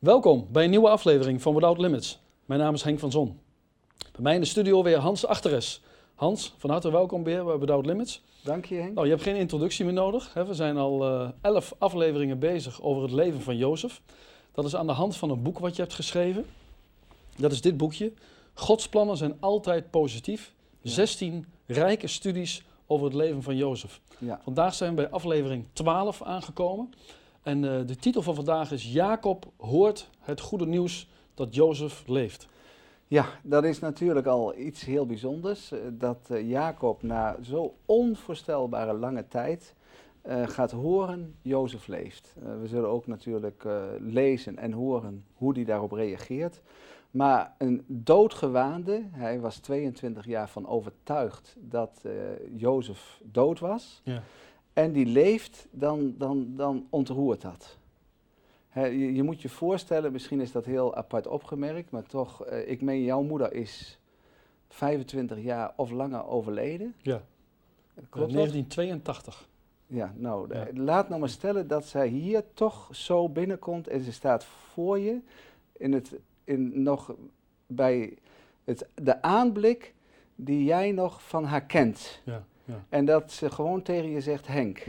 Welkom bij een nieuwe aflevering van Without Limits. Mijn naam is Henk van Zon. Bij mij in de studio weer Hans Achteres. Hans, van harte welkom weer bij Without Limits. Dank je Henk. Nou, je hebt geen introductie meer nodig. Hè? We zijn al eh, elf afleveringen bezig over het leven van Jozef. Dat is aan de hand van een boek wat je hebt geschreven. Dat is dit boekje. Gods plannen zijn altijd positief. 16 rijke studies over het leven van Jozef. Ja. Vandaag zijn we bij aflevering 12 aangekomen. En eh, de titel van vandaag is Jacob hoort het goede nieuws dat Jozef leeft. ja, dat is natuurlijk al iets heel bijzonders. eh, Dat eh, Jacob na zo onvoorstelbare lange tijd eh, gaat horen, Jozef leeft. Eh, we zullen ook natuurlijk eh, lezen en horen hoe hij daarop reageert. Maar een doodgewaande, hij was 22 jaar van overtuigd dat eh Jozef dood was. Ja. En die leeft, dan, dan, dan ontroert dat. Je, je moet je voorstellen, misschien is dat heel apart opgemerkt, maar toch, eh, ik meen, jouw moeder is 25 jaar of langer overleden. Ja, Klopt dat? 1982. Ja, nou, Ja. eh, laat nou maar stellen dat zij hier toch zo binnenkomt en ze staat voor je in het, in nog bij het, de aanblik die jij nog van haar kent. Ja, ja. En dat ze gewoon tegen je zegt, Henk.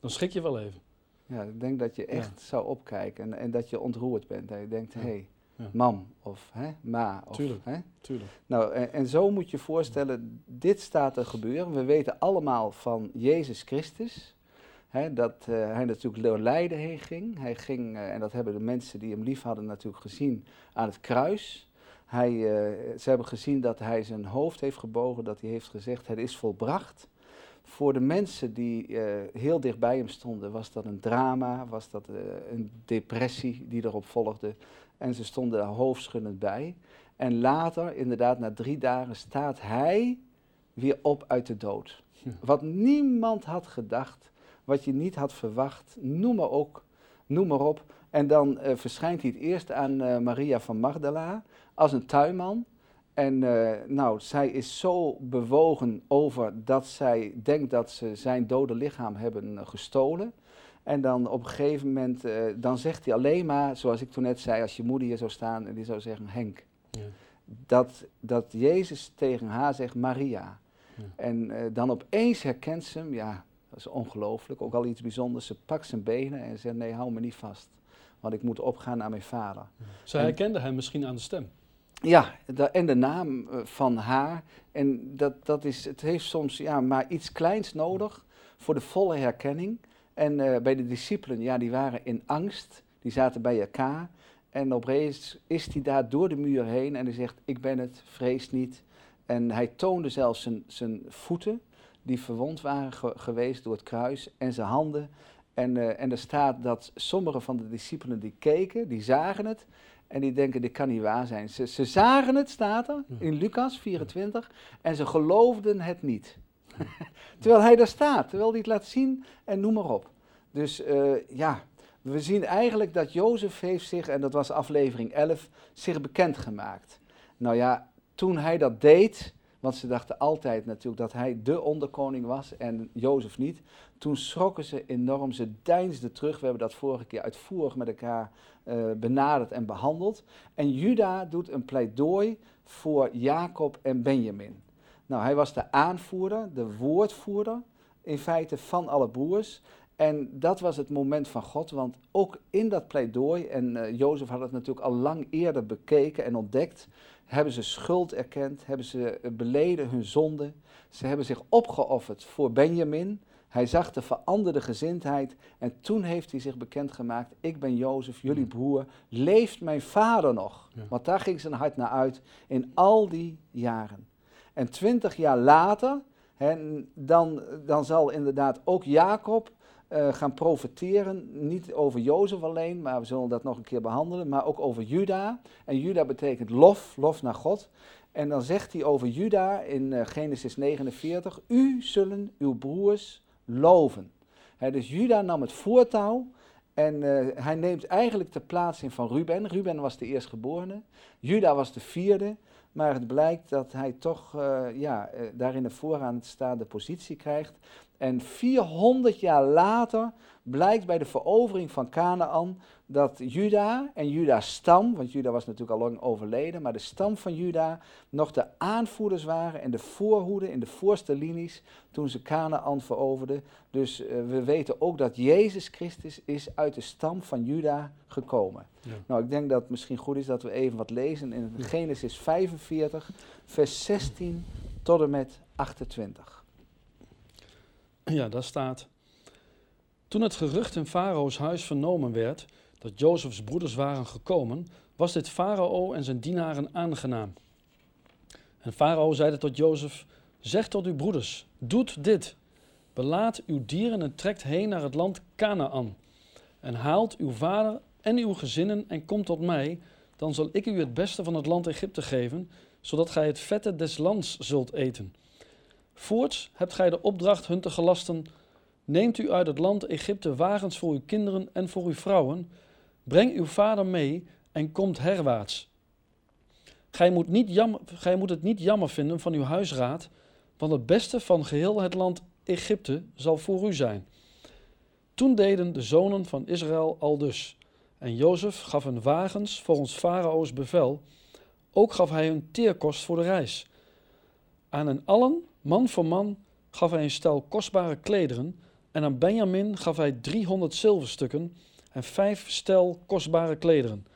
Dan schrik je wel even. Ja, ik denk dat je Ja. echt zou opkijken en, en dat je ontroerd bent. Dat je denkt, hé, hey, mam of hè, ma. Of, Tuurlijk. Hè? Tuurlijk. Nou, en, en zo moet je voorstellen, dit staat er gebeuren. We weten allemaal van Jezus Christus. Hè, dat eh, hij natuurlijk door lijden heen ging. Hij ging, eh, en dat hebben de mensen die hem lief hadden natuurlijk gezien, aan het kruis. Hij, eh, ze hebben gezien dat hij zijn hoofd heeft gebogen, dat hij heeft gezegd, het is volbracht. Voor de mensen die eh, heel dicht bij hem stonden, was dat een drama, was dat eh, een depressie die erop volgde. En ze stonden daar hoofdschuddend bij. En later, inderdaad, na drie dagen, staat hij weer op uit de dood. Ja. Wat niemand had gedacht, wat je niet had verwacht, noem maar, ook, noem maar op. En dan verschijnt hij het eerst aan Maria van Magdala als een tuinman. En eh, nou, zij is zo bewogen over dat zij denkt dat ze zijn dode lichaam hebben eh, gestolen. En dan op een gegeven moment, eh, dan zegt hij alleen maar, zoals ik toen net zei, als je moeder hier zou staan en die zou zeggen, Henk. Ja. Dat, dat Jezus tegen haar zegt, Maria. Ja. En dan opeens herkent ze hem, ja, dat is ongelooflijk, ook al iets bijzonders. Ze pakt zijn benen en zegt, nee, hou me niet vast, want ik moet opgaan naar mijn vader. Zij En- herkende hem misschien aan de stem. Ja, da- en de naam eh, van haar. En dat, dat is, het heeft soms ja, maar iets kleins nodig voor de volle herkenning. En eh, bij de discipelen, ja, die waren in angst. Die zaten bij elkaar. En opeens is hij daar door de muur heen en hij zegt, ik ben het, vrees niet. En hij toonde zelfs zijn, zijn voeten, die verwond waren ge- geweest door het kruis, en zijn handen. En, eh, en er staat dat sommige van de discipelen die keken, die zagen het. En die denken, dit kan niet waar zijn. Ze, ze zagen het, staat er, in Lucas 24, en ze geloofden het niet. terwijl hij daar staat, terwijl hij het laat zien en noem maar op. Dus eh, ja, we zien eigenlijk dat Jozef heeft zich, en dat was aflevering 11, zich bekendgemaakt. Nou ja, toen hij dat deed, want ze dachten altijd natuurlijk dat hij de onderkoning was en Jozef niet. Toen schrokken ze enorm, ze deinsden terug. We hebben dat vorige keer uitvoerig met elkaar eh, benaderd en behandeld. En Juda doet een pleidooi voor Jacob en Benjamin. Nou, hij was de aanvoerder, de woordvoerder in feite van alle broers. En dat was het moment van God, want ook in dat pleidooi, en eh Jozef had het natuurlijk al lang eerder bekeken en ontdekt, hebben ze schuld erkend, hebben ze beleden hun zonde. Ze hebben zich opgeofferd voor Benjamin. Hij zag de veranderde gezindheid en toen heeft hij zich bekendgemaakt, ik ben Jozef, jullie broer, leeft mijn vader nog? Ja. Want daar ging zijn hart naar uit in al die jaren. En twintig jaar later, hè, dan, dan zal inderdaad ook Jacob eh, gaan profiteren, niet over Jozef alleen, maar we zullen dat nog een keer behandelen, maar ook over Juda. En Juda betekent lof, lof naar God. En dan zegt hij over Juda in eh, Genesis 49, u zullen uw broers loven. Hè, dus Juda nam het voortouw en eh, hij neemt eigenlijk de plaats in van Ruben. Ruben was de eerstgeborene, Juda was de vierde. Maar het blijkt dat hij toch eh, ja, eh, daar in de vooraan staande positie krijgt. En 400 jaar later blijkt bij de verovering van Canaan dat Juda en Juda's stam, want Juda was natuurlijk al lang overleden, maar de stam van Juda nog de aanvoerders waren en de voorhoede in de voorste linies toen ze Canaan veroverden. Dus uh, we weten ook dat Jezus Christus is uit de stam van Juda gekomen. Ja. Nou, ik denk dat het misschien goed is dat we even wat lezen in Genesis 45, vers 16 tot en met 28. Ja, daar staat. Toen het gerucht in Farao's huis vernomen werd dat Jozefs broeders waren gekomen, was dit Farao en zijn dienaren aangenaam. En Farao zeide tot Jozef: Zeg tot uw broeders: Doet dit. Belaat uw dieren en trekt heen naar het land Canaan. En haalt uw vader en uw gezinnen en komt tot mij. Dan zal ik u het beste van het land Egypte geven, zodat gij het vette des lands zult eten. Voorts hebt gij de opdracht hun te gelasten Neemt u uit het land Egypte wagens voor uw kinderen en voor uw vrouwen. Breng uw vader mee en komt herwaarts. Gij moet, niet jammer, gij moet het niet jammer vinden van uw huisraad, want het beste van geheel het land Egypte zal voor u zijn. Toen deden de zonen van Israël al dus. En Jozef gaf hun wagens volgens Farao's bevel. Ook gaf hij hun teerkost voor de reis. Aan hen allen, man voor man, gaf hij een stel kostbare klederen en aan Benjamin gaf hij driehonderd zilverstukken en vijf stel kostbare klederen.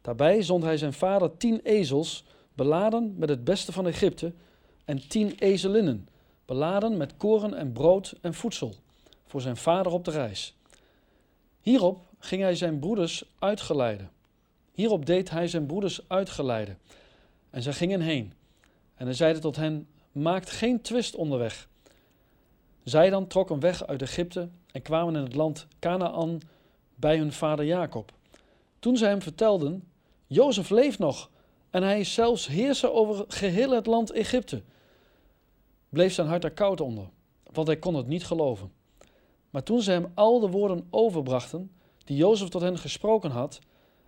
Daarbij zond hij zijn vader tien ezels, beladen met het beste van Egypte, en tien ezelinnen, beladen met koren en brood en voedsel, voor zijn vader op de reis. Hierop ging hij zijn broeders uitgeleiden. Hierop deed hij zijn broeders uitgeleiden. En zij gingen heen. En hij zeide tot hen: Maakt geen twist onderweg zij dan trokken weg uit Egypte en kwamen in het land Canaan bij hun vader Jacob. Toen zij hem vertelden, Jozef leeft nog en hij is zelfs heerser over geheel het land Egypte, bleef zijn hart er koud onder, want hij kon het niet geloven. Maar toen ze hem al de woorden overbrachten die Jozef tot hen gesproken had,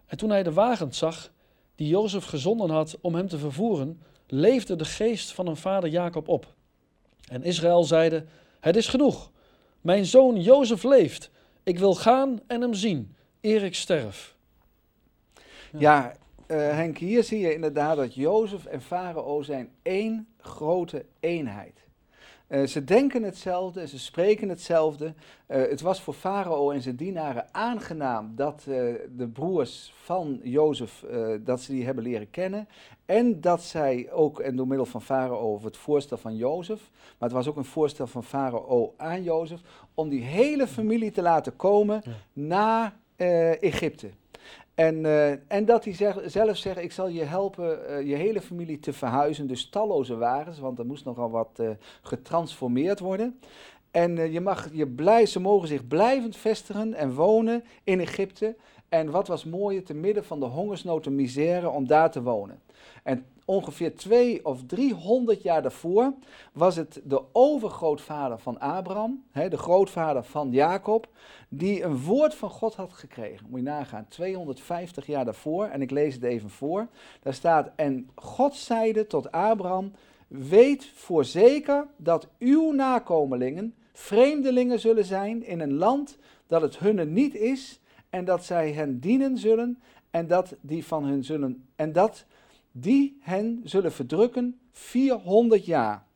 en toen hij de wagens zag die Jozef gezonden had om hem te vervoeren, leefde de geest van hun vader Jacob op. En Israël zeide, het is genoeg. Mijn zoon Jozef leeft. Ik wil gaan en hem zien, eer ik sterf. Ja, uh, Henk, hier zie je inderdaad dat Jozef en Farao zijn één grote eenheid. Uh, ze denken hetzelfde, ze spreken hetzelfde. Uh, het was voor Farao en zijn dienaren aangenaam dat uh, de broers van Jozef, dat ze die hebben leren kennen. En dat zij ook, en door middel van Farao, het voorstel van Jozef, maar het was ook een voorstel van Farao aan Jozef, om die hele familie te laten komen ja. naar Egypte. En, uh, en dat hij zelf zegt, ik zal je helpen uh, je hele familie te verhuizen. Dus talloze wagens, want er moest nogal wat uh, getransformeerd worden. En je mag je blij, ze mogen zich blijvend vestigen en wonen in Egypte. En wat was mooi, te midden van de hongersnood en misère om daar te wonen. En ongeveer twee of driehonderd jaar daarvoor was het de overgrootvader van Abraham, hè, de grootvader van Jacob, die een woord van God had gekregen. Moet je nagaan, 250 jaar daarvoor, en ik lees het even voor. Daar staat, en God zeide tot Abraham, weet voorzeker dat uw nakomelingen vreemdelingen zullen zijn in een land dat het hunne niet is, en dat zij hen dienen zullen, en dat die van hun zullen, en dat die hen zullen verdrukken 400 jaar.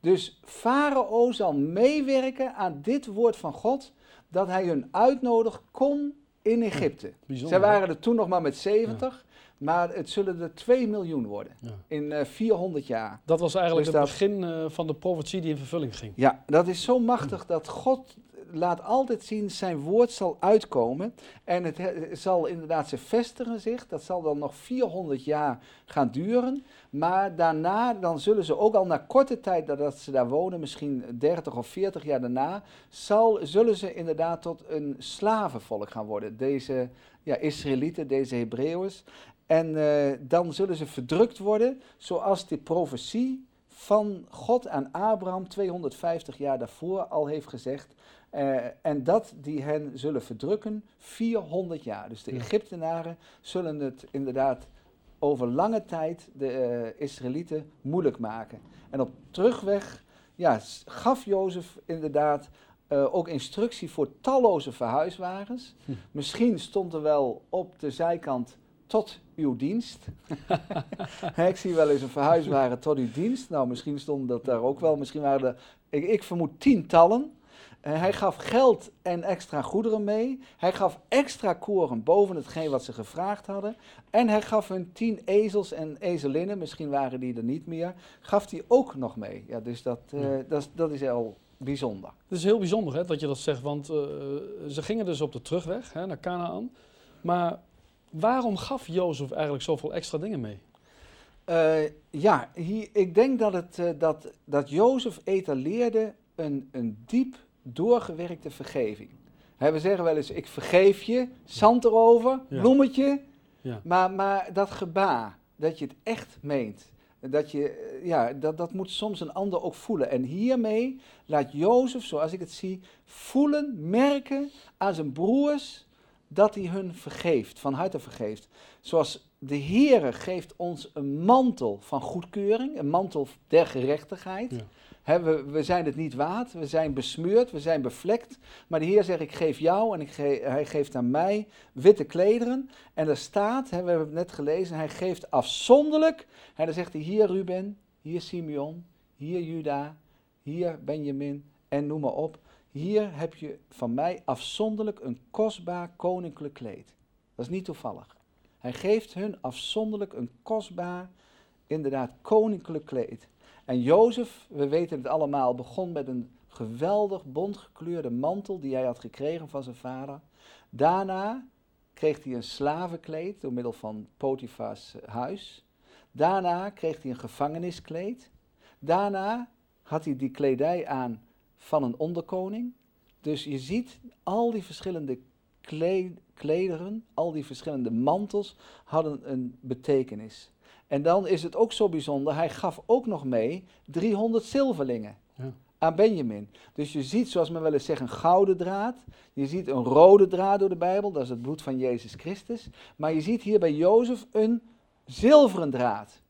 Dus Farao zal meewerken aan dit woord van God, dat hij hun uitnodigt, kom in Egypte. Ja, Zij waren er toen nog maar met 70, maar het zullen er 2 miljoen worden in uh, eh, 400 jaar. Dat was eigenlijk dus het begin uh, van de profetie die in vervulling ging. Ja, dat is zo machtig dat God laat altijd zien, zijn woord zal uitkomen. En het, zal inderdaad ze vestigen zich. Dat zal dan nog 400 jaar gaan duren. Maar daarna, dan zullen ze ook al na korte tijd dat ze daar wonen, misschien 30 of 40 jaar daarna, zal, zullen ze inderdaad tot een slavenvolk gaan worden. Deze ja, Israëlieten, deze Hebreeuwers. En uh, dan zullen ze verdrukt worden, zoals de profetie van God aan Abraham 250 jaar daarvoor al heeft gezegd. Uh, en dat die hen zullen verdrukken 400 jaar. Dus de Egyptenaren zullen het inderdaad over lange tijd de uh, Israëlieten moeilijk maken. En op terugweg ja, gaf Jozef inderdaad eh, ook instructie voor talloze verhuiswagens. Hm. Misschien stond er wel op de zijkant tot uw dienst. Ik zie wel eens een verhuiswagen tot uw dienst. Nou, misschien stond dat daar ook wel. Misschien waren er, ik, ik vermoed, tientallen. Eh, hij gaf geld en extra goederen mee. Hij gaf extra koren boven hetgeen wat ze gevraagd hadden. En hij gaf hun tien ezels en ezelinnen, misschien waren die er niet meer, gaf hij ook nog mee. Ja, dus dat, eh, Ja. dat, is- dat is heel bijzonder. Het is heel bijzonder hè, dat je dat zegt, want eh, ze gingen dus op de terugweg hè, naar Canaan. Maar waarom gaf Jozef eigenlijk zoveel extra dingen mee? Ja, hier, ik denk dat, het, dat, dat Jozef etaleerde een, een diep doorgewerkte vergeving. We zeggen wel eens, ik vergeef je, zand erover, Ja. bloemetje. Ja. Maar, maar dat gebaar, dat je het echt meent, dat, je, eh, ja, dat, dat moet soms een ander ook voelen. En hiermee laat Jozef, zoals ik het zie, voelen, merken aan zijn broers dat hij hun vergeeft, van harte vergeeft. Zoals de Heere geeft ons een mantel van goedkeuring, een mantel der gerechtigheid. Ja. We, we zijn het niet waard, we zijn besmeurd, we zijn bevlekt. Maar de Heer zegt, ik geef jou en hij geeft aan mij witte klederen. En er staat, we hebben het net gelezen, hij geeft afzonderlijk. En dan zegt hij, hier Ruben, hier Simeon, hier Juda, hier Benjamin en noem maar op. Hier heb je van mij afzonderlijk een kostbaar koninklijk kleed. Dat is niet toevallig. Hij geeft hun afzonderlijk een kostbaar, inderdaad, koninklijk kleed. En Jozef, we weten het allemaal, begon met een geweldig bontgekleurde mantel die hij had gekregen van zijn vader. Daarna kreeg hij een slavenkleed door middel van Potifars eh, huis. Daarna kreeg hij een gevangeniskleed. Daarna had hij die kledij aan van een onderkoning. Dus je ziet al die verschillende kle- klederen, al die verschillende mantels hadden een betekenis. En dan is het ook zo bijzonder, hij gaf ook nog mee 300 zilverlingen Ja. aan Benjamin. Dus je ziet, zoals men wel eens zegt, een gouden draad. Je ziet een rode draad door de Bijbel, dat is het bloed van Jezus Christus. Maar je ziet hier bij Jozef een zilveren draad.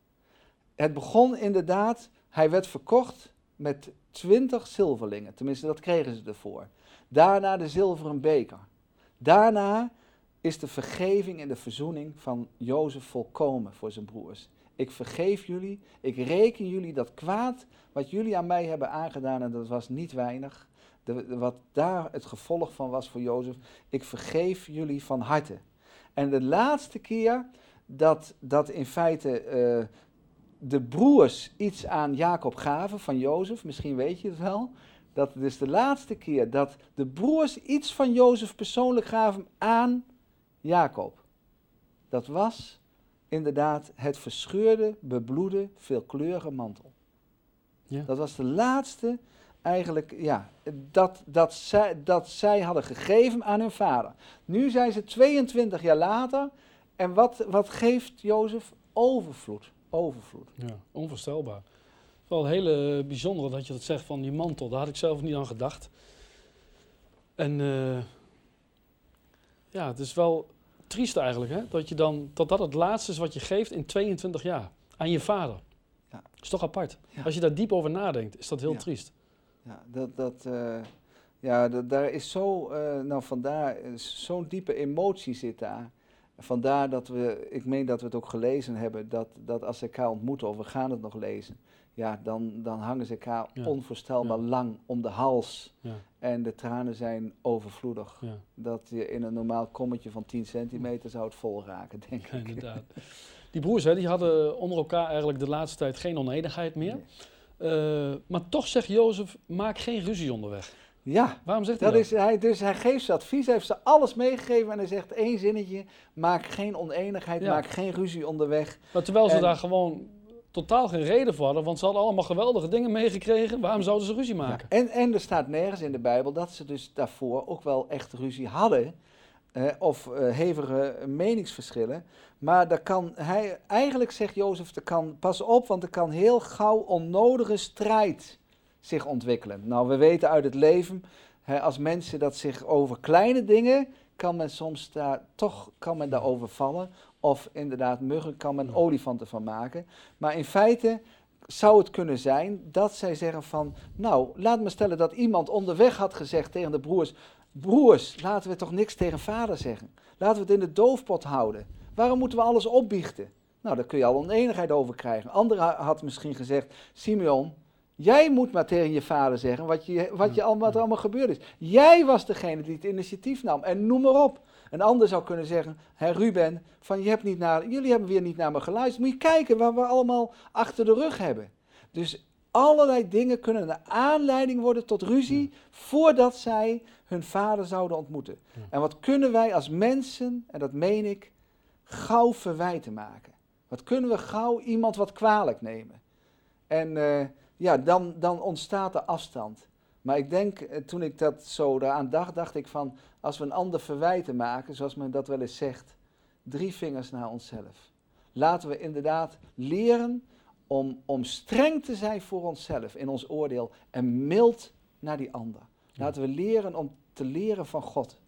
Het begon inderdaad, hij werd verkocht met 20 zilverlingen. Tenminste, dat kregen ze ervoor. Daarna de zilveren beker. Daarna is de vergeving en de verzoening van Jozef volkomen voor zijn broers. Ik vergeef jullie, ik reken jullie dat kwaad wat jullie aan mij hebben aangedaan, en dat was niet weinig, de, wat daar het gevolg van was voor Jozef, ik vergeef jullie van harte. En de laatste keer dat, dat in feite eh, de broers iets aan Jacob gaven van Jozef, misschien weet je het wel, dat het is de laatste keer dat de broers iets van Jozef persoonlijk gaven aan Jacob. Dat was inderdaad het verscheurde, bebloede, veelkleurige mantel. Ja. Dat was de laatste eigenlijk, ja, dat, dat, zij, dat zij hadden gegeven aan hun vader. Nu zijn ze 22 jaar later en wat, wat geeft Jozef? Overvloed, overvloed. Ja, onvoorstelbaar. Het is wel een hele bijzondere dat je dat zegt van die mantel. Daar had ik zelf niet aan gedacht. En eh, ja, het is wel triest eigenlijk, hè? Dat, je dan, dat dat het laatste is wat je geeft in 22 jaar aan je vader. Ja. is toch apart. Ja. Als je daar diep over nadenkt, is dat heel Ja. triest. Ja, dat, dat, eh, ja, dat, daar is zo, eh, nou vandaar, eh, zo'n diepe emotie zit daar. Vandaar dat we, ik meen dat we het ook gelezen hebben, dat, dat als ze elkaar ontmoeten, of we gaan het nog lezen, ja, dan, dan hangen ze elkaar Ja. onvoorstelbaar Ja. lang om de hals. Ja, En de tranen zijn overvloedig. Dat je in een normaal kommetje van 10 centimeter zou het vol raken, denk ja, ik. inderdaad. Die broers hè, die hadden onder elkaar eigenlijk de laatste tijd geen oneenigheid meer. Nee. Eh, maar toch zegt Jozef, maak geen ruzie onderweg. Ja, Waarom zegt hij dat dat? is, hij, dus hij geeft ze advies, hij heeft ze alles meegegeven en hij zegt één zinnetje, maak geen oneenigheid, maak geen ruzie onderweg. Maar terwijl ze En- daar gewoon totaal geen reden voor hadden, want ze hadden allemaal geweldige dingen meegekregen, waarom zouden ze ruzie maken? Ja, en, en er staat nergens in de Bijbel dat ze dus daarvoor ook wel echt ruzie hadden. eh, of eh, hevige meningsverschillen. Maar daar kan hij, eigenlijk zegt Jozef, er kan, pas op, want er kan heel gauw onnodige strijd zich ontwikkelen. Nou, we weten uit het leven, hè, als mensen dat zich over kleine dingen, kan men soms daar, toch kan men daarover vallen. Of inderdaad, muggen kan men olifanten van maken. Maar in feite zou het kunnen zijn dat zij zeggen van, nou, laat me stellen dat iemand onderweg had gezegd tegen de broers, broers, laten we toch niks tegen vader zeggen. Laten we het in de doofpot houden. Waarom moeten we alles opbiechten? Nou, daar kun je al oneenigheid over krijgen. Andere had misschien gezegd, Simeon, jij moet maar tegen je vader zeggen wat, je, wat, je allemaal, wat er allemaal gebeurd is. Jij was degene die het initiatief nam en noem maar op. Een ander zou kunnen zeggen, hè, Ruben, van je hebt niet naar, jullie hebben weer niet naar me geluisterd. Moet je kijken wat we allemaal achter de rug hebben. Dus allerlei dingen kunnen een aanleiding worden tot ruzie voordat zij hun vader zouden ontmoeten. En wat kunnen wij als mensen, en dat meen ik, gauw verwijten maken? Wat kunnen we gauw iemand wat kwalijk nemen? En uh, ja, dan, dan ontstaat er afstand. Maar ik denk, eh, toen ik dat zo eraan dacht, dacht ik van, als we een ander verwijten maken, zoals men dat wel eens zegt, drie vingers naar onszelf. Laten we inderdaad leren om, om streng te zijn voor onszelf in ons oordeel en mild naar die ander. Laten we leren om te leren van God.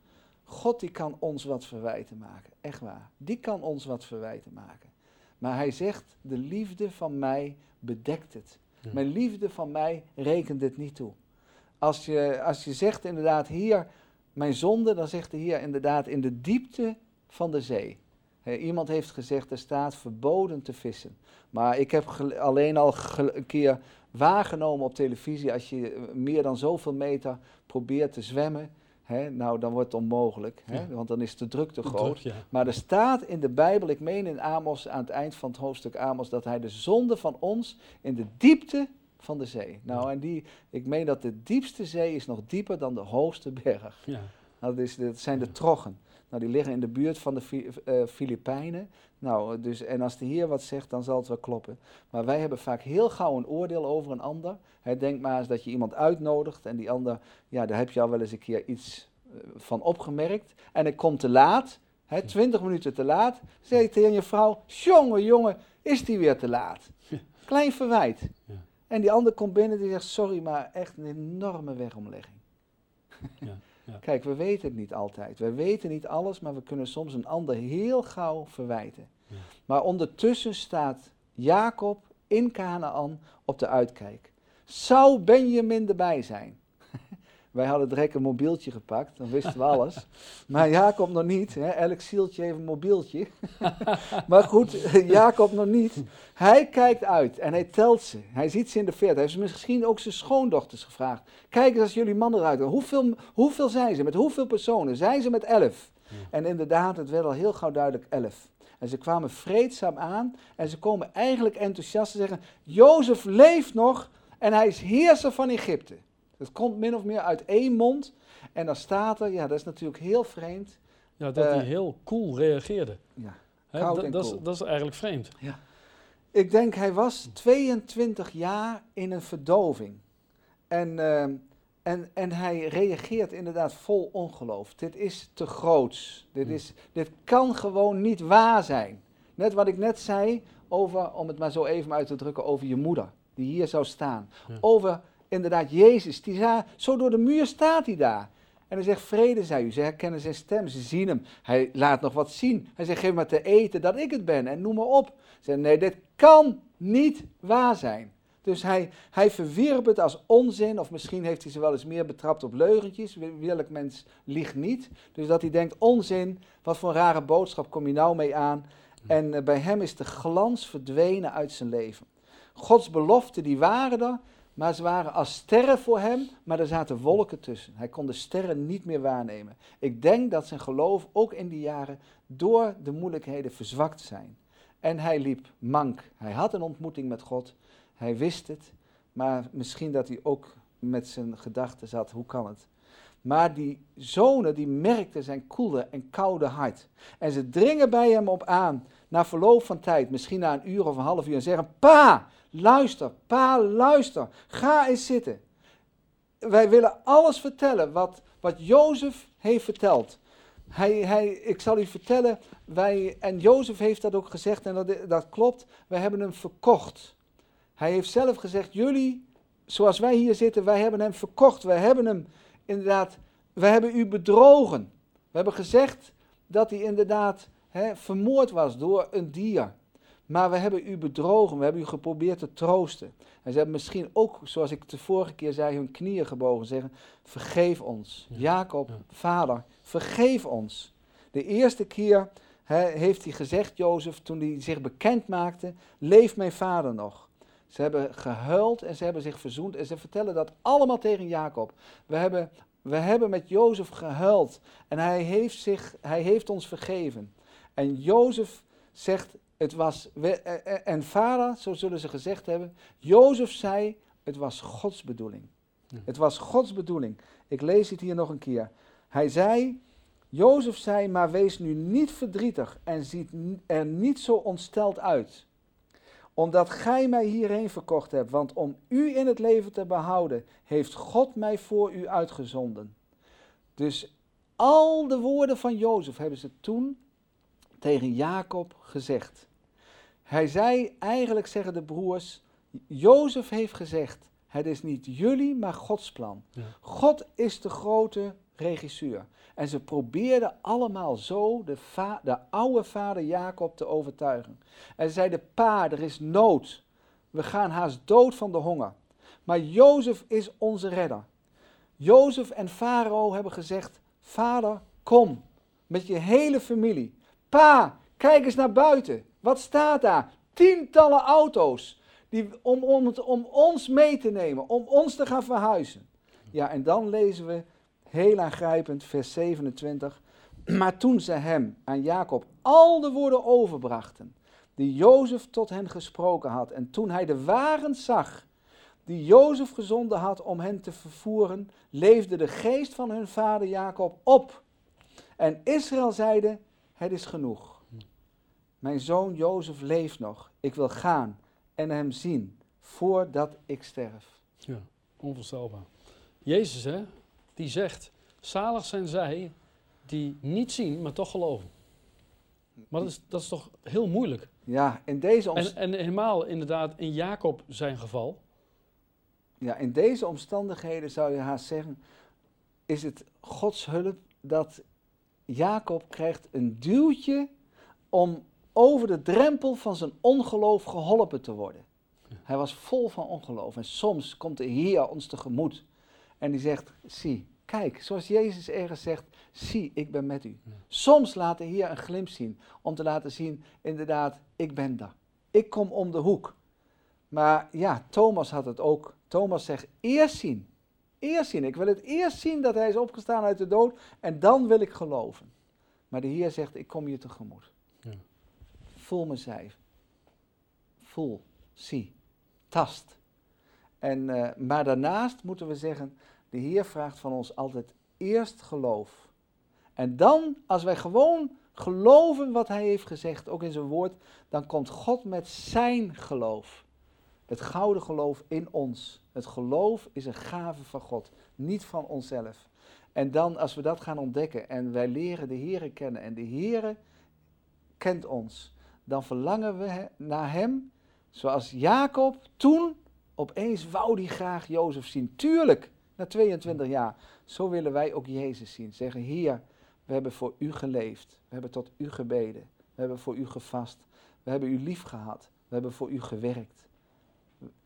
God die kan ons wat verwijten maken, echt waar. Die kan ons wat verwijten maken. Maar hij zegt, de liefde van mij bedekt het. Mijn liefde van mij rekent het niet toe. Als je, als je zegt inderdaad hier, mijn zonde, dan zegt hij hier inderdaad in de diepte van de zee. iemand heeft gezegd, er staat verboden te vissen. Maar ik heb alleen al een keer waargenomen op televisie, als je meer dan zoveel meter probeert te zwemmen, nou, dan wordt het onmogelijk, want dan is de druk te groot. Maar er staat in de Bijbel, ik meen in Amos, aan het eind van het hoofdstuk Amos, dat hij de zonde van ons in de diepte van de zee. Nou, en die, ik meen dat de diepste zee is nog dieper dan de hoogste berg. Ja. Nou, dat, is, dat zijn de troggen. Nou, die liggen in de buurt van de uh, Filipijnen. Nou, dus, en als de Heer wat zegt, dan zal het wel kloppen. Maar wij hebben vaak heel gauw een oordeel over een ander. Hij denkt maar eens dat je iemand uitnodigt en die ander, ja, daar heb je al wel eens een keer iets uh, van opgemerkt. En ik kom te laat, hè, twintig minuten te laat. Zeg je tegen je vrouw, jongen, jongen, is die weer te laat? Klein verwijt. Ja. En die ander komt binnen en zegt, sorry, maar echt een enorme wegomlegging. Ja. Kijk, we weten het niet altijd. We weten niet alles, maar we kunnen soms een ander heel gauw verwijten. Ja. Maar ondertussen staat Jacob in Canaan op de uitkijk. Zou Benjamin erbij zijn? Wij hadden direct een mobieltje gepakt, dan wisten we alles. maar Jacob nog niet. Hè? Elk zieltje heeft een mobieltje. maar goed, Jacob nog niet. Hij kijkt uit en hij telt ze. Hij ziet ze in de verte. Hij heeft misschien ook zijn schoondochters gevraagd. Kijk eens als jullie mannen eruit komen. Hoeveel, hoeveel zijn ze? Met hoeveel personen? Zijn ze met elf? En inderdaad, het werd al heel gauw duidelijk elf. En ze kwamen vreedzaam aan en ze komen eigenlijk enthousiast te zeggen: Jozef leeft nog en hij is heerser van Egypte. Het komt min of meer uit één mond. En dan staat er, ja, dat is natuurlijk heel vreemd. Ja, dat hij eh, heel cool reageerde. Ja, dat, dat, is, dat is eigenlijk vreemd. Ja. Ik denk, hij was 22 jaar in een verdoving. En, uh, en, en hij reageert inderdaad vol ongeloof. Dit is te groots. Dit, is, dit kan gewoon niet waar zijn. Net wat ik net zei over, om het maar zo even uit te drukken, over je moeder. Die hier zou staan. Over inderdaad Jezus. Die zo door de muur staat hij daar. En hij zegt, vrede zij u. Ze herkennen zijn stem, ze zien hem. Hij laat nog wat zien. Hij zegt, geef me te eten dat ik het ben. En noem maar op. Ze zeggen, nee, dit kan niet waar zijn. Dus hij, hij verwierp het als onzin, of misschien heeft hij ze wel eens meer betrapt op leugentjes. Welk mens liegt niet. Dus dat hij denkt, onzin, wat voor een rare boodschap kom je nou mee aan? En eh, bij hem is de glans verdwenen uit zijn leven. Gods beloften, die waren er, maar ze waren als sterren voor hem, maar er zaten wolken tussen. Hij kon de sterren niet meer waarnemen. Ik denk dat zijn geloof ook in die jaren door de moeilijkheden verzwakt zijn. En hij liep mank. Hij had een ontmoeting met God. Hij wist het. Maar misschien dat hij ook met zijn gedachten zat, hoe kan het? Maar die zonen die merkten zijn koele en koude hart. En ze dringen bij hem op aan, na verloop van tijd, misschien na een uur of een half uur, en zeggen: Pa, luister, pa, luister, ga eens zitten. Wij willen alles vertellen wat, wat Jozef heeft verteld. Hij, hij, ik zal u vertellen, wij, en Jozef heeft dat ook gezegd en dat, dat klopt, wij hebben hem verkocht. Hij heeft zelf gezegd, jullie, zoals wij hier zitten, wij hebben hem verkocht. Wij hebben hem inderdaad, wij hebben u bedrogen. We hebben gezegd dat hij inderdaad hè, vermoord was door een dier. Maar we hebben u bedrogen, we hebben u geprobeerd te troosten. En ze hebben misschien ook, zoals ik de vorige keer zei, hun knieën gebogen. Zeggen, vergeef ons. Ja. Jacob, Ja. vader, vergeef ons. De eerste keer heeft hij gezegd, Jozef, toen hij zich bekend maakte, leeft mijn vader nog. Ze hebben gehuild en ze hebben zich verzoend en ze vertellen dat allemaal tegen Jacob. We hebben, we hebben met Jozef gehuild en hij heeft, zich, hij heeft ons vergeven. En Jozef zegt, het was, eh, eh, en vader, zo zullen ze gezegd hebben, Jozef zei, het was Gods bedoeling. Ja. Het was Gods bedoeling. Ik lees het hier nog een keer. Hij zei, Jozef zei, maar wees nu niet verdrietig en ziet er niet zo ontsteld uit. Omdat gij mij hierheen verkocht hebt, want om u in het leven te behouden, heeft God mij voor u uitgezonden. Dus al de woorden van Jozef hebben ze toen tegen Jacob gezegd. Hij zei, eigenlijk zeggen de broers, Jozef heeft gezegd, het is niet jullie, maar Gods plan. Ja. God is de grote regisseur. En ze probeerden allemaal zo de, de oude vader Jacob te overtuigen. En ze zeiden, pa, er is nood. We gaan haast dood van de honger. Maar Jozef is onze redder. Jozef en Farao hebben gezegd, vader, kom met je hele familie. Pa, kijk eens naar buiten. Wat staat daar? Tientallen auto's die, om, om, om ons mee te nemen, om ons te gaan verhuizen. Ja, en dan lezen we heel aangrijpend, vers 27. Maar toen ze hem, aan Jacob, al de woorden overbrachten, die Jozef tot hen gesproken had, en toen hij de wagens zag, die Jozef gezonden had om hen te vervoeren, leefde de geest van hun vader Jacob op. En Israël zeide, het is genoeg. Mijn zoon Jozef leeft nog. Ik wil gaan en hem zien voordat ik sterf. Ja, onvoorstelbaar. Jezus, hè, die zegt, zalig zijn zij die niet zien, maar toch geloven. Maar dat is, dat is toch heel moeilijk. Ja, in deze, omst- En, en helemaal inderdaad in Jacob zijn geval. ja, in deze omstandigheden zou je haast zeggen, is het Gods hulp dat Jacob krijgt een duwtje om over de drempel van zijn ongeloof geholpen te worden. Hij was vol van ongeloof en soms komt de Heer ons tegemoet en die zegt, zie, kijk, zoals Jezus ergens zegt, zie, ik ben met u. Soms laat de Heer een glimp zien om te laten zien, inderdaad, ik ben daar. Ik kom om de hoek. Maar ja, Thomas had het ook. Thomas zegt, eerst zien. Eerst zien. Ik wil het eerst zien dat hij is opgestaan uit de dood en dan wil ik geloven. Maar de Heer zegt, ik kom je tegemoet. Ja. Voel me zij. Voel, zie, tast. En, eh, maar daarnaast moeten we zeggen, de Heer vraagt van ons altijd eerst geloof. En dan, als wij gewoon geloven wat Hij heeft gezegd, ook in zijn woord, dan komt God met zijn geloof. Het gouden geloof in ons. Het geloof is een gave van God, niet van onszelf. En dan, als we dat gaan ontdekken en wij leren de Heere kennen en de Heere kent ons, dan verlangen we naar Hem, zoals Jacob toen opeens wou die graag Jozef zien. Tuurlijk, na 22 jaar. Zo willen wij ook Jezus zien. Zeggen, Heer, we hebben voor U geleefd. We hebben tot U gebeden. We hebben voor U gevast. We hebben U lief gehad. We hebben voor U gewerkt.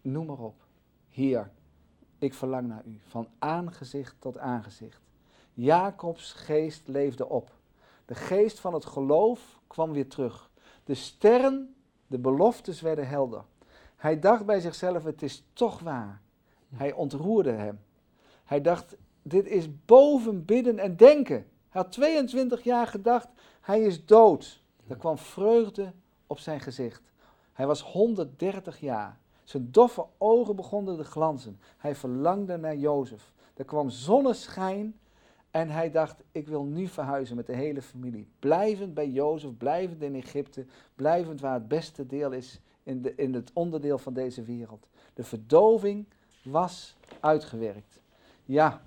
Noem maar op. Heer, ik verlang naar U. Van aangezicht tot aangezicht. Jacobs geest leefde op. De geest van het geloof kwam weer terug. De sterren, de beloftes werden helder. Hij dacht bij zichzelf, het is toch waar. Hij ontroerde hem. Hij dacht, dit is boven bidden en denken. Hij had 22 jaar gedacht, hij is dood. Er kwam vreugde op zijn gezicht. Hij was 130 jaar. Zijn doffe ogen begonnen te glanzen. Hij verlangde naar Jozef. Er kwam zonneschijn en hij dacht, ik wil nu verhuizen met de hele familie. Blijvend bij Jozef, blijvend in Egypte, blijvend waar het beste deel is in, de, in het onderdeel van deze wereld. De verdoving was uitgewerkt. Ja,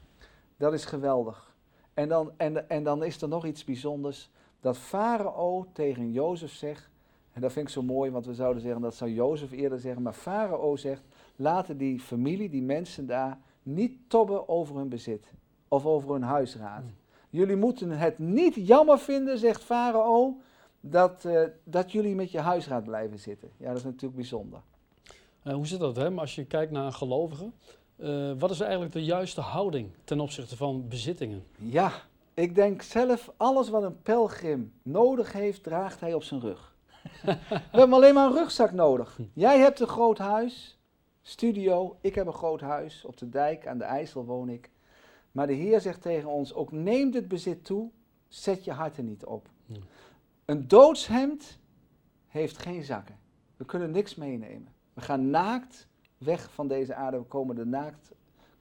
dat is geweldig. En dan, en, en dan is er nog iets bijzonders. Dat Farao tegen Jozef zegt, en dat vind ik zo mooi, want we zouden zeggen, dat zou Jozef eerder zeggen, maar Farao zegt, laten die familie, die mensen daar, niet tobben over hun bezit of over hun huisraad. Hmm. Jullie moeten het niet jammer vinden, zegt Farao, dat, eh, dat jullie met je huisraad blijven zitten. Ja, dat is natuurlijk bijzonder. Uh, hoe zit dat, hè? Maar als je kijkt naar een gelovige, uh, wat is eigenlijk de juiste houding ten opzichte van bezittingen? Ja, ik denk zelf, alles wat een pelgrim nodig heeft, draagt hij op zijn rug. We hebben alleen maar een rugzak nodig. Jij hebt een groot huis, studio, ik heb een groot huis, op de dijk, aan de IJssel woon ik. Maar de Heer zegt tegen ons, ook neem dit bezit toe, zet je hart er niet op. Een doodshemd heeft geen zakken. We kunnen niks meenemen. We gaan naakt weg van deze aarde. We komen de naakt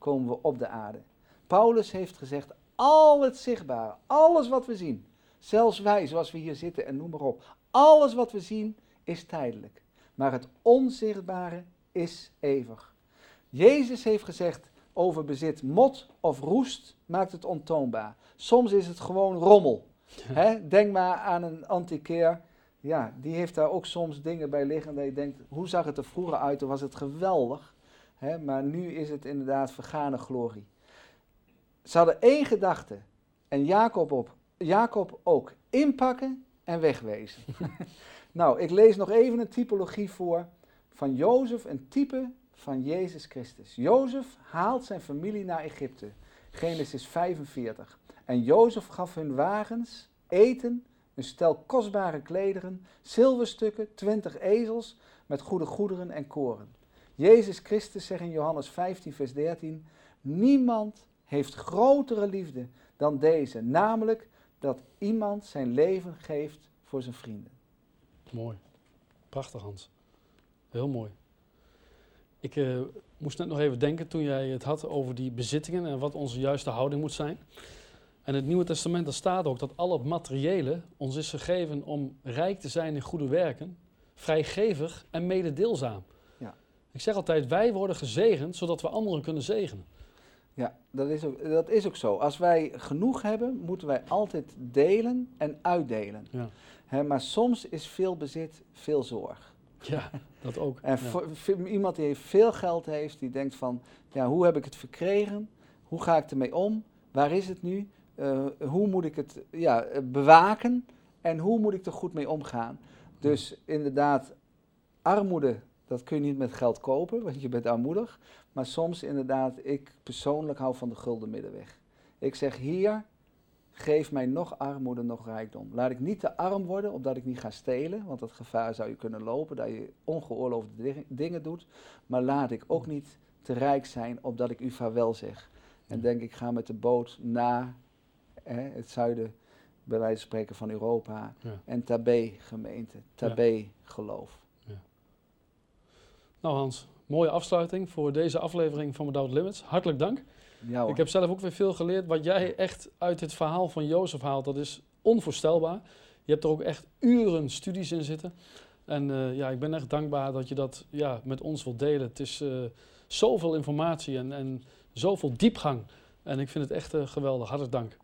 komen we op de aarde. Paulus heeft gezegd: al het zichtbare, alles wat we zien, zelfs wij zoals we hier zitten en noem maar op, alles wat we zien is tijdelijk. Maar het onzichtbare is eeuwig. Jezus heeft gezegd over bezit: mot of roest maakt het ontoonbaar. Soms is het gewoon rommel. Denk maar aan een antiquair. Ja, die heeft daar ook soms dingen bij liggen dat je denkt, hoe zag het er vroeger uit? Toen was het geweldig. Maar nu is het inderdaad vergane glorie. Ze hadden één gedachte. En Jacob, op, Jacob ook. Inpakken en wegwezen. nou, ik lees nog even een typologie voor van Jozef, een type van Jezus Christus. Jozef haalt zijn familie naar Egypte. Genesis 45. En Jozef gaf hun wagens, eten, een stel kostbare klederen, zilverstukken, twintig ezels met goede goederen en koren. Jezus Christus zegt in Johannes 15, vers 13: Niemand heeft grotere liefde dan deze, namelijk dat iemand zijn leven geeft voor zijn vrienden. Mooi. Prachtig, Hans. Heel mooi. Ik uh, moest net nog even denken toen jij het had over die bezittingen en wat onze juiste houding moet zijn. En het Nieuwe Testament, daar staat ook dat al het materiële ons is gegeven om rijk te zijn in goede werken, vrijgevig en mededeelzaam. Ja. Ik zeg altijd, wij worden gezegend zodat we anderen kunnen zegenen. Ja, dat is, ook, dat is ook zo. Als wij genoeg hebben, moeten wij altijd delen en uitdelen. Ja. maar soms is veel bezit veel zorg. Ja, dat ook. en iemand die veel geld heeft, die denkt van, ja, hoe heb ik het verkregen? Hoe ga ik ermee om? Waar is het nu? Uh, hoe moet ik het ja, bewaken? En hoe moet ik er goed mee omgaan? Dus inderdaad, armoede, dat kun je niet met geld kopen, want je bent armoedig. Maar soms inderdaad, ik persoonlijk hou van de gulden middenweg. Ik zeg hier, geef mij nog armoede, nog rijkdom. Laat ik niet te arm worden, opdat ik niet ga stelen, want dat gevaar zou je kunnen lopen, dat je ongeoorloofde dingen doet. Maar laat ik ook niet te rijk zijn, opdat ik u vaarwel zeg. En denk ik ga met de boot naar hè, het zuiden, bij wijze van spreken, van Europa. En Tabé gemeente, Tabé geloof. Nou Hans, mooie afsluiting voor deze aflevering van Without Limits. Hartelijk dank. Ja, ik heb zelf ook weer veel geleerd. Wat jij echt uit het verhaal van Jozef haalt, dat is onvoorstelbaar. Je hebt er ook echt uren studies in zitten. En uh, ja, ik ben echt dankbaar dat je dat ja, met ons wilt delen. Het is uh, zoveel informatie en, en zoveel diepgang. En ik vind het echt uh, geweldig. Hartelijk dank.